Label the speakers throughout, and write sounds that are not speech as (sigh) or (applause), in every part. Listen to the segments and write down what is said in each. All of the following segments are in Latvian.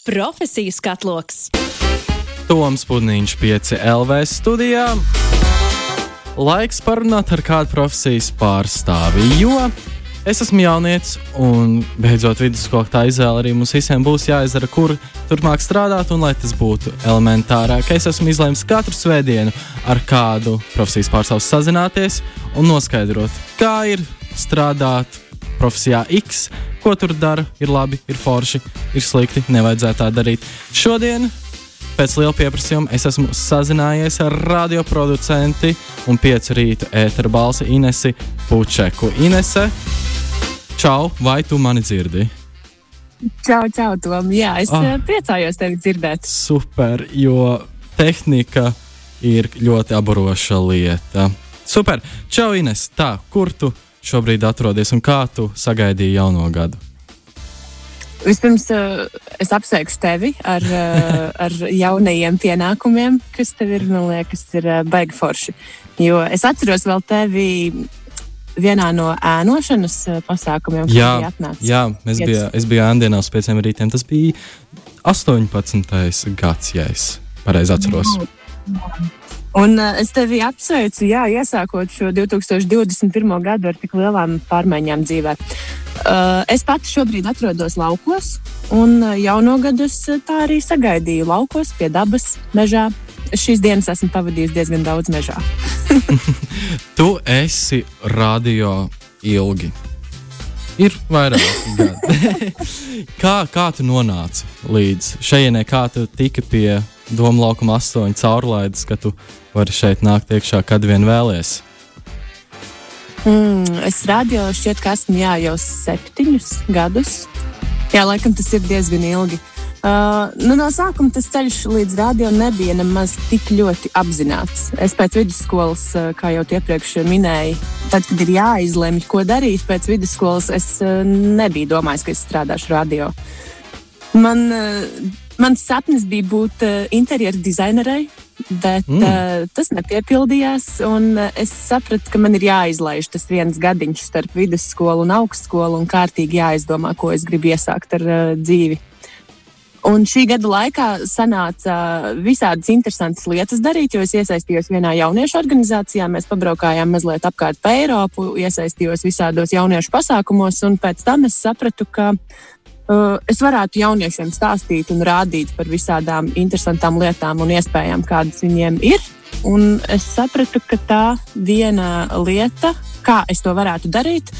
Speaker 1: Profesiju skatloks.
Speaker 2: Toms Pudniņš 5 LV studijā. Laiks parunāt ar kādu profesijas pārstāvi, jo es esmu jaunietis un beidzot vidusskolā tā izvēle arī mums visiem būs jāizdara, kur turpmāk strādāt un lai tas būtu elementārāk. Es esmu izlēmis katru svētdienu ar kādu profesijas pārstāvu sazināties un noskaidrot, kā ir strādāt profesijā X, ko tur dara, ir labi, ir forši, ir slikti, nevajadzētu tā darīt. Šodien pēc liela pieprasījuma es esmu sazinājies ar radioproducenti un piecu rīta ēteru balsi Inesi Pučeku. Inese, čau, vai tu mani dzirdi?
Speaker 3: Čau, čau, Tom. Jā, es
Speaker 2: Ah.
Speaker 3: ah. priecājos tevi dzirdēt.
Speaker 2: Super, jo tehnika ir ļoti aburoša lieta. Super, čau, Ines, tā, kur tu šobrīd atrodies un kā tu sagaidīji jauno gadu?
Speaker 3: Vispirms uh, es apsveikšu tevi ar, uh, (laughs) ar jaunajiem pienākumiem, kas tev ir, man liekas, ir uh, baigi forši. Jo es atceros vēl tevi vienā no ēnošanas pasākumiem, kad
Speaker 2: Jā,
Speaker 3: bija atnācis.
Speaker 2: jā
Speaker 3: Piec.
Speaker 2: bija, es biju Āndienā uz pieciem rītiem. Tas bija 18. gads, ja es pareizi atceros.
Speaker 3: Un uh, es tevi apsveicu, jā, iesākot šo 2021. gadu ar tik lielām pārmaiņām dzīvē. Uh, es pati šobrīd atrodos laukos, un uh, jauno gadu es tā arī sagaidīju laukos, pie dabas, mežā. Šīs dienas esmu pavadījis diezgan daudz mežā. (laughs)
Speaker 2: Tu esi radio ilgi. Ir vairāk (laughs) gadi. (laughs) kā, kā tu nonāci līdz šejienei, kā tu tiki pie Doma laukuma astoņu caurlaides, ka tu vari šeit nākt iekšā, kad vien vēlies?
Speaker 3: Mm, es radio šķiet, ka esmu jā, jau septiņus gadus. Jā, laikam tas ir diezgan ilgi. Uh, nu, no sākuma tas ceļš līdz radio nebija nemaz tik ļoti apzināts. Es pēc vidusskolas, uh, kā jau iepriekš minēju, tad, kad ir jāizlemj, ko darīt pēc vidusskolas, es uh, nebiju domājis, ka es strādāšu radio. Man, uh, mans sapnis bija būt uh, interjeru dizainerei, bet
Speaker 2: Mm.
Speaker 3: uh, tas nepiepildījās. uh, Es sapratu, ka man ir jāizlaiž tas viens gadiņš starp vidusskolu un augstskolu un kārtīgi jāizdomā, ko es gribu iesākt ar uh, dzīvi. Un šī gada laikā sanāca visādas interesantas lietas darīt, jo es iesaistījos vienā jauniešu organizācijā. Mēs pabraukājām mazliet apkārt pa Eiropu, iesaistījos visādos jauniešu pasākumos, un pēc tam es sapratu, ka es varētu jauniešiem stāstīt un rādīt par visādām interesantām lietām un iespējām, kādas viņiem ir. Un es sapratu, ka tā viena lieta, kā es to varētu darīt,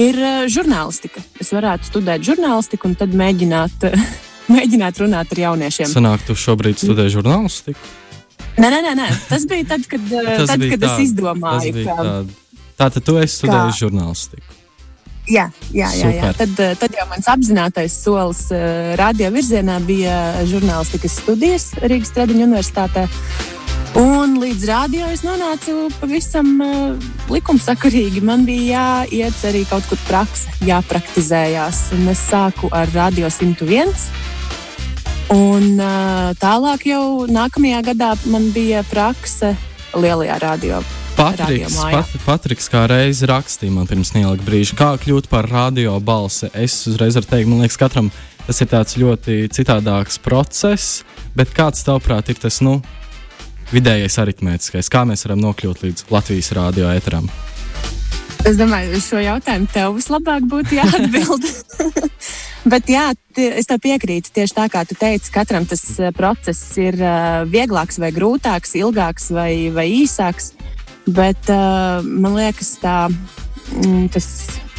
Speaker 3: ir uh, žurnālistika. Es varētu studēt žurnālistiku un tad mēģināt, (laughs) mēģināt runāt ar jauniešiem.
Speaker 2: Sanāk, tu šobrīd studē žurnālistiku?
Speaker 3: Nē, nē, nē, nē. tas bija tad, kad, tad, kad
Speaker 2: tā-
Speaker 3: es izdomāju,
Speaker 2: tā. Tātad tu esi studējis žurnālistiku.
Speaker 3: Jā, jā, jā, jā. Tad, eh, tad jau mans apzinātais solis uh, radio virzienā bija žurnālistikas studijas Rīgas Tradiņu universitātē. Un līdz rādio es nonācu pavisam uh, likumsakarīgi. Man bija jāiet arī kaut kur praksa, jāpraktizējās. Un es sāku ar Radio 101. Un uh, tālāk jau nākamajā gadā man bija prakse lielajā radio.
Speaker 2: Patriks, pat, Patriks kā reiz rakstīja man pirms neilga brīža, kā kļūt par radio balsi. Es uzreiz varu teikt, man liekas, katram tas ir tāds ļoti citādāks process, bet kāds tavuprāt ir tas, nu, vidējais aritmētiskais, kā mēs varam nokļūt līdz Latvijas radio ēteram?
Speaker 3: Es domāju, uz šo jautājumu tev vislabāk būtu jāatbild. (laughs) Bet jā, es tev piekrītu. Tieši tā kā tu teici, katram tas eh, process ir eh, vieglāks vai grūtāks, ilgāks vai, vai īsāks. Bet eh, man liekas, tā, mm, tas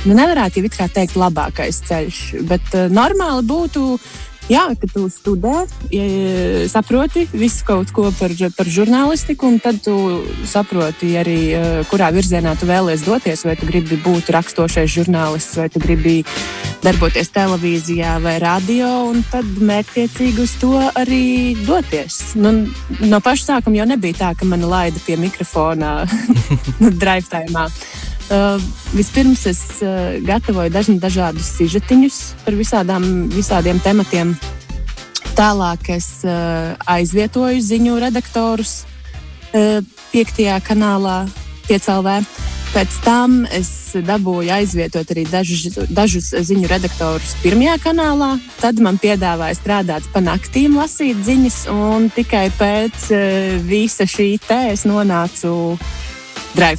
Speaker 3: nu, nevarētu jau it kā teikt labākais ceļš. Bet eh, normāli būtu. Jā, ka tu studē, ja, saproti visu kaut ko par, par žurnālistiku, un tad tu saproti arī, eh, kurā virzienā tu vēlēsies doties. Vai tu gribi būt raksturošais žurnālists, vai tu gribi darboties televīzijā vai radio, un tad mērķtiecīgi uz to arī doties. Nu, no paša sākuma jau nebija tā, ka mani laida pie mikrofona (laughs) drive time. Uh, vispirms es uh, gatavoju dažna, dažādus sižetiņus par visādām, visādiem tematiem. Tālāk es uh, aizvietoju ziņu redaktorus uh, piektajā kanālā, piecēlvē. Pēc tam es dabūju aizvietot arī dažus, dažus ziņu redaktorus pirmajā kanālā. Tad man piedāvāja strādāt pa naktīm, lasīt ziņas, un tikai pēc uh, visa šī es nonācu drive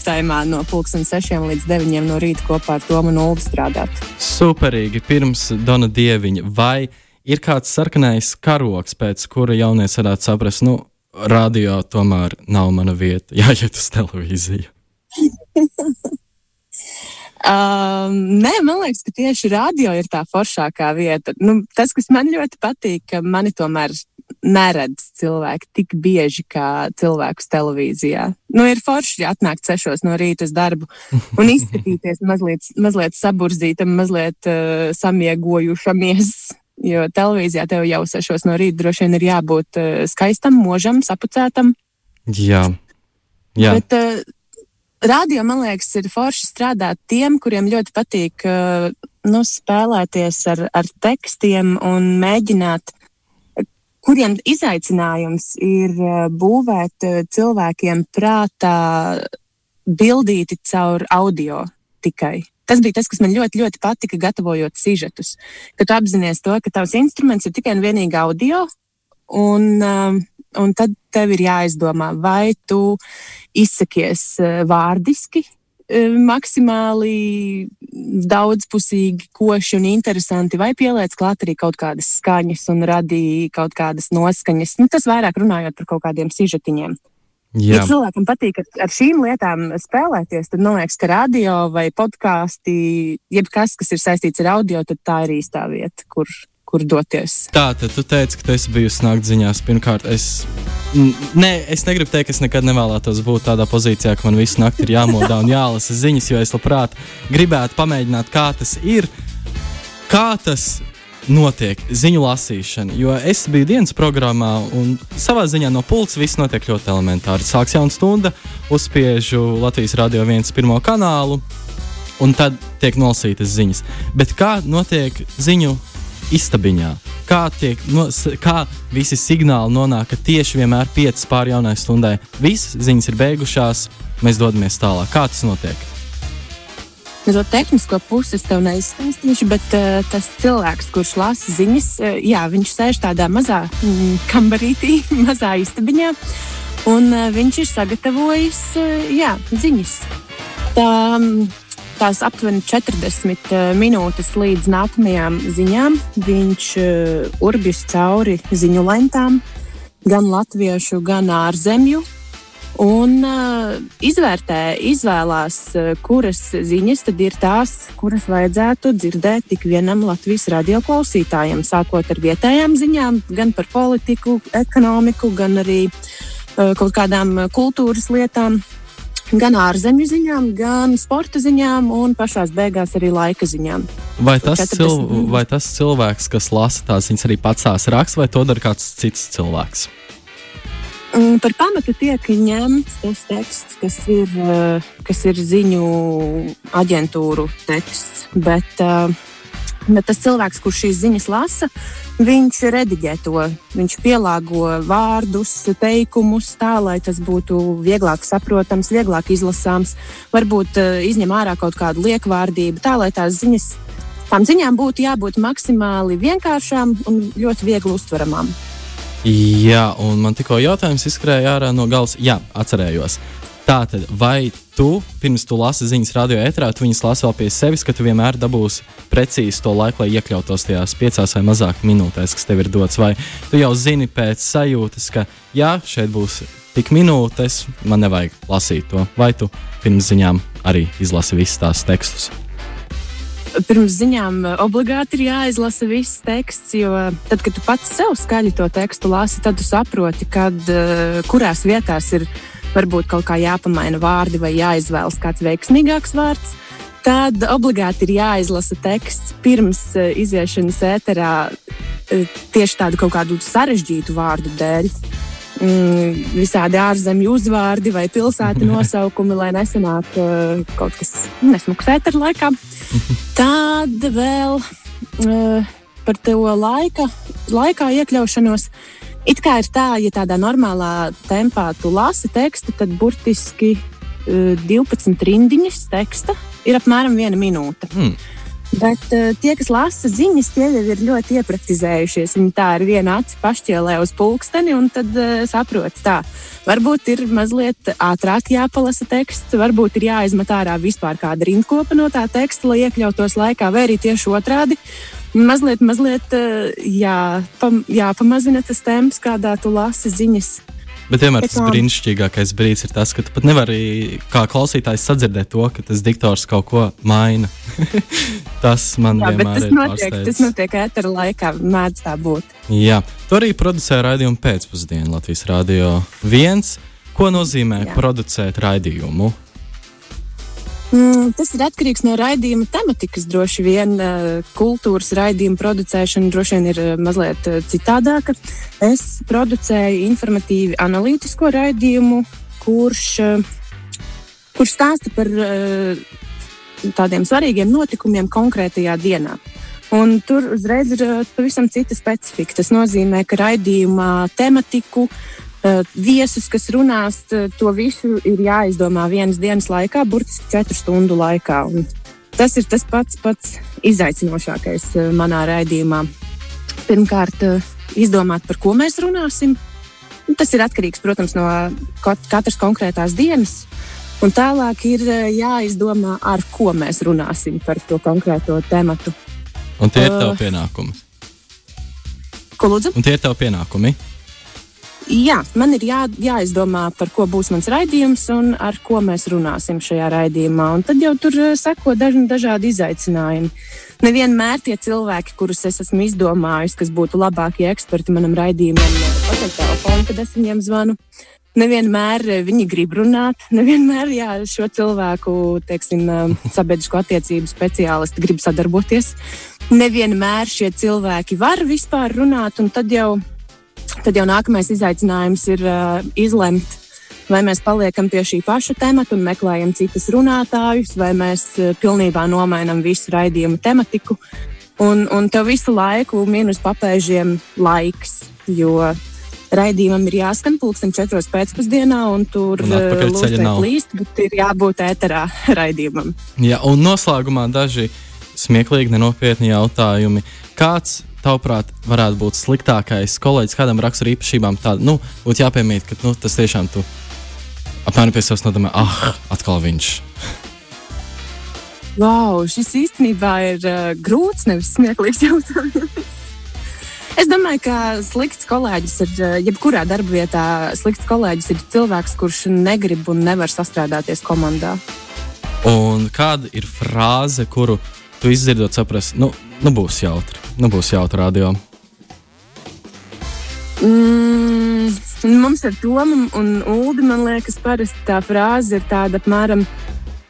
Speaker 3: time no 6 līdz 9 no rīta kopā ar Tomu Nulli strādāt.
Speaker 2: Superīgi, pirms Dona Dieviņa. Vai ir kāds sarkanais karoks, pēc kura jaunieci varētu saprast, nu, radio tomēr nav mana vieta, (laughs) jāiet uz televīziju? (laughs)
Speaker 3: Um, nē, man liekas, ka tieši radio ir tā foršākā vieta. Nu, tas, kas man ļoti patīk, ka mani tomēr neredz cilvēki tik bieži kā cilvēkus televīzijā. Nu, ir forši atnākt sešos no rīta uz darbu un (laughs) izskatīties mazliet, mazliet saburzītam, mazliet uh, samiegojušamies. Jo televīzijā tev jau sešos no rīta droši vien ir jābūt uh, skaistam, možam, sapucētam.
Speaker 2: Jā, Jā.
Speaker 3: Bet, uh, radio, man liekas, ir forši strādāt tiem, kuriem ļoti patīk uh, nu, spēlēties ar, ar tekstiem un mēģināt, kuriem izaicinājums ir uh, būvēt uh, cilvēkiem prātā bildīti caur audio tikai. Tas bija tas, kas man ļoti, ļoti patika, gatavojot sižetus. Kad tu apzinājies to, ka tavs instruments ir tikai un vienīgi audio, un, um, un tad tev ir jāizdomā, vai tu izsakies eh, vārdiski, eh, maksimāli daudzpusīgi, koši un interesanti, vai pieliec klāt arī kaut kādas skaņas un radīja kaut kādas noskaņas. Nu, tas vairāk runājot par kaut kādiem sižetiņiem. Jā. Ja cilvēkam patīk ar, ar šīm lietām spēlēties, tad man liekas, ka radio vai podkāsti, jebkas, kas ir saistīts ar audio, tad tā ir īstā vieta, kur, kur doties.
Speaker 2: Tā tad tu teici, ka tu esi bijusi nākt ziņās. Pirmkārt, es, ne, es negribu teikt, ka es nekad nevēlētos būt tādā pozīcijā, ka man visu nakti ir jāmodā un jālasa ziņas, jo es labprāt gribētu pamēģināt, kā tas ir. Kā tas notiek ziņu lasīšana. Jo es biju dienas programmā, un savā ziņā no pulca viss notiek ļoti elementāri. Sāks jauna stunda, uzspiežu Latvijas radio viens pirmo kanālu, un tad tiek nolasītas ziņas. Bet kā notiek ziņu istabiņā. Kā, tiek, no, kā visi signāli nonāk tieši vienmēr 5 pār jaunai stundai. Visas ziņas ir beigušās, mēs dodamies tālāk. Kā tas notiek?
Speaker 3: To tehnisko pusi es tev neizstāstīšu, bet uh, tas cilvēks, kurš lasa ziņas, uh, jā, viņš sēž tādā mazā mm, kambarītī, (laughs) mazā istabiņā, un uh, viņš ir sagatavojis uh, jā, ziņas. Tā, um, tās aptuveni 40 eh, minūtes līdz nākamajām ziņām. Viņš uh, urbjas cauri ziņu lentām, gan latviešu, gan ārzemju. Un uh, izvērtē, izvēlās, uh, kuras ziņas tad ir tās, kuras vajadzētu dzirdēt tik vienam Latvijas radio klausītājam, sākot ar vietējām ziņām, gan par politiku, ekonomiku, gan arī uh, kaut kādām kultūras lietām gan ārzemju ziņām, gan sporta ziņām, un pašā beigās arī laika ziņām.
Speaker 2: Vai tas, cil vai tas cilvēks, kas lasa tās ziņas, arī pats tās raksta, vai to dara kāds cits cilvēks?
Speaker 3: Mm, par pamatu tiek ņemts tas teksts, kas ir, eh, kas ir ziņu aģentūru teksts. Bet, uh, Bet tas cilvēks, kurš šīs ziņas lasa, viņš rediģē to. Viņš pielāgo vārdus, teikumus tā, lai tas būtu vieglāk saprotams, vieglāk izlasāms. Varbūt uh, izņem ārā kaut kādu liekvārdību, tā lai tās ziņas, tām ziņām būtu jābūt maksimāli vienkāršām un ļoti viegli uztveramām.
Speaker 2: Jā, un man tikko jautājums izskrēja ārā no galvas. Jā, atcerējos. Tātad, vai tu pirms tu lasi ziņas radio ētrā, tu viņas lasi vēl pie sevis, ka tu vienmēr dabūsi precīzi to laiku, lai iekļautos tajās piecās vai mazāk minūtēs, kas tev ir dots? Vai tu jau zini pēc sajūtas, ka jā, šeit būs tik minūtes, man nevajag lasīt to, vai tu pirms ziņām arī izlasi visus tās tekstus?
Speaker 3: Pirms ziņām obligāti ir jāizlasa viss teksts, jo tad, kad tu pats sev skaļi to tekstu lasi, tad tu saproti, kad, uh, kurās vietās ir ielikās varbūt kaut kā jāpamaina vārdi vai jāizvēlas kāds veiksmīgāks vārds. Tad obligāti ir jāizlasa teksts pirms uh, iziešanas ēterā uh, tieši tādu kaut kādu sarežģītu vārdu dēļ. Mm, visādi ārzemju uzvārdi vai pilsētu (laughs) nosaukumi, lai nesanāk uh, kaut kas nesmuks ēterā laikā. (laughs) Tad vēl uh, par to laika, laikā iekļaušanos. It kā ir tā, ja tādā normālā tempā tu lasi tekstu, tad burtiski uh, 12 rindiņas teksta, ir apmēram viena minūte.
Speaker 2: Hmm.
Speaker 3: Bet uh, tie, kas lasa ziņas, tie jau ir ļoti iepraktizējušies. Viņi tā ar vienu aci pašķielē uz pulksteni un tad uh, saprot, tā. Varbūt ir mazliet ātrāk jāpalasa teksts, varbūt ir jāizmet ārā vispār kāda rindkopa no tā teksta, lai iekļautos laikā, vai arī tieši otrādi. Mazliet, mazliet uh, jā, pam, jāpamazina tas temps, kādā tu lasi ziņas.
Speaker 2: Bet vienmēr tas brīnišķīgākais brīdis ir tas, ka tu pat nevari kā klausītājs sadzirdēt to, ka tas diktors kaut ko maina. (laughs) tas man Jā, vienmēr
Speaker 3: tas ir notiek, pārsteidz. tas notiek ētera laikā, mēdz tā būt.
Speaker 2: Jā, tu arī producē raidījumu pēcpusdienu Latvijas Rādio 1. Ko nozīmē Jā. producēt raidījumu?
Speaker 3: Mm, tas ir atkarīgs no raidījuma tematikas. Droši vien uh, kultūras raidījuma producēšana droši vien ir uh, mazliet uh, citādāka. Es producēju informatīvi analītisko raidījumu, kurš, kurš stāsta par tādiem svarīgiem notikumiem konkrētajā dienā. Un tur uzreiz ir pavisam cita specifika. Tas nozīmē, ka raidījumā tematiku uh, Eh, viesus, kas runās, to visu ir jāizdomā vienas dienas laikā, burtiski četru stundu laikā. Un tas ir tas pats, pats izaicinošākais eh, manā raidījumā. Pirmkārt, eh, izdomāt, par ko mēs runāsim. Tas ir atkarīgs, protams, no katras konkrētās dienas. Un tālāk ir jāizdomā, ar ko mēs runāsim par to konkrēto tematu.
Speaker 2: Un tie ir tavi pienākumi.
Speaker 3: Ko lūdzu?
Speaker 2: Un tie ir tavi pienākumi.
Speaker 3: Jā, man ir jā, jāizdomā, par ko būs mans raidījums un ar ko mēs runāsim šajā raidījumā. Un tad jau tur eh, seko daži dažādi izaicinājumi. Nevienmēr tie cilvēki, kurus es esmu izdomājis, kas būtu labākie eksperti manam raidījumam, paceļ telefonu, kad es viņiem zvanu. Nevienmēr eh, viņi grib runāt, nevienmēr jā, šo cilvēku teiksim, eh, sabiedrisko attiecību speciālisti grib sadarboties. Nevienmēr šie cilvēki var vispār runāt, un tad jau Tad jau nākamais izaicinājums ir uh, izlemt, vai mēs paliekam pie šī paša temata un meklējam citus runātājus, vai mēs uh, pilnībā nomainām visu raidījumu tematiku. Un, un tev visu laiku minus papēžiem laiks, jo raidījumam ir jāskan pulksten četros pēcpusdienā, un tur
Speaker 2: uh,
Speaker 3: līst, bet ir jābūt ēterā (laughs) raidījumam.
Speaker 2: Jā, un noslēgumā daži smieklīgi, nenopietni jautājumi. Kāds tavuprāt, varētu būt sliktākais kolēģis, kādam rakstura īpašībām tāda, nu, būtu jāpiemīt, ka nu, tas tiešām tu apmēram pie sevis nodomā, ah, atkal viņš. (laughs)
Speaker 3: Wow, šis īstenībā ir uh, grūts, nevis smieklīgs jautājums. (laughs) Es domāju, ka slikts kolēģis ir uh, jebkurā darba vietā. Slikts kolēģis ir cilvēks, kurš negrib un nevar sastrādāties komandā.
Speaker 2: Un kāda ir frāze, kuru tu izdzirdot, saprast, nu, nu būs jautri. Nu, būs jautri radio.
Speaker 3: Mm, mums ar Tomu un Ulu, man liekas, parasti tā frāze ir tāda apmēram,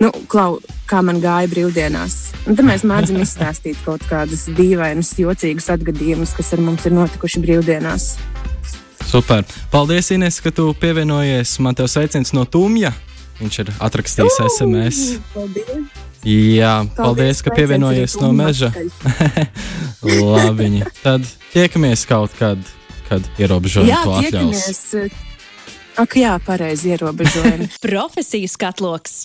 Speaker 3: nu, klau, kā man gāja brīvdienās. Un tad mēs mēdzam (laughs) izstāstīt kaut kādus dīvainus, jocīgus atgadījumus, kas ar mums ir notikuši brīvdienās.
Speaker 2: Super. Paldies, Ines, ka tu pievienojies. Man te sveiciens no Tumja. Viņš ir atrakstījis SMS.
Speaker 3: Paldies!
Speaker 2: Jā, paldies, paldies ka pievienojies no meža. (laughs) Labi, tad tiekamies kaut kad, kad ierobežojumi to atļaus.
Speaker 3: Ak, jā, pareizi ierobežojumi. (laughs)
Speaker 1: Profesijas katloks.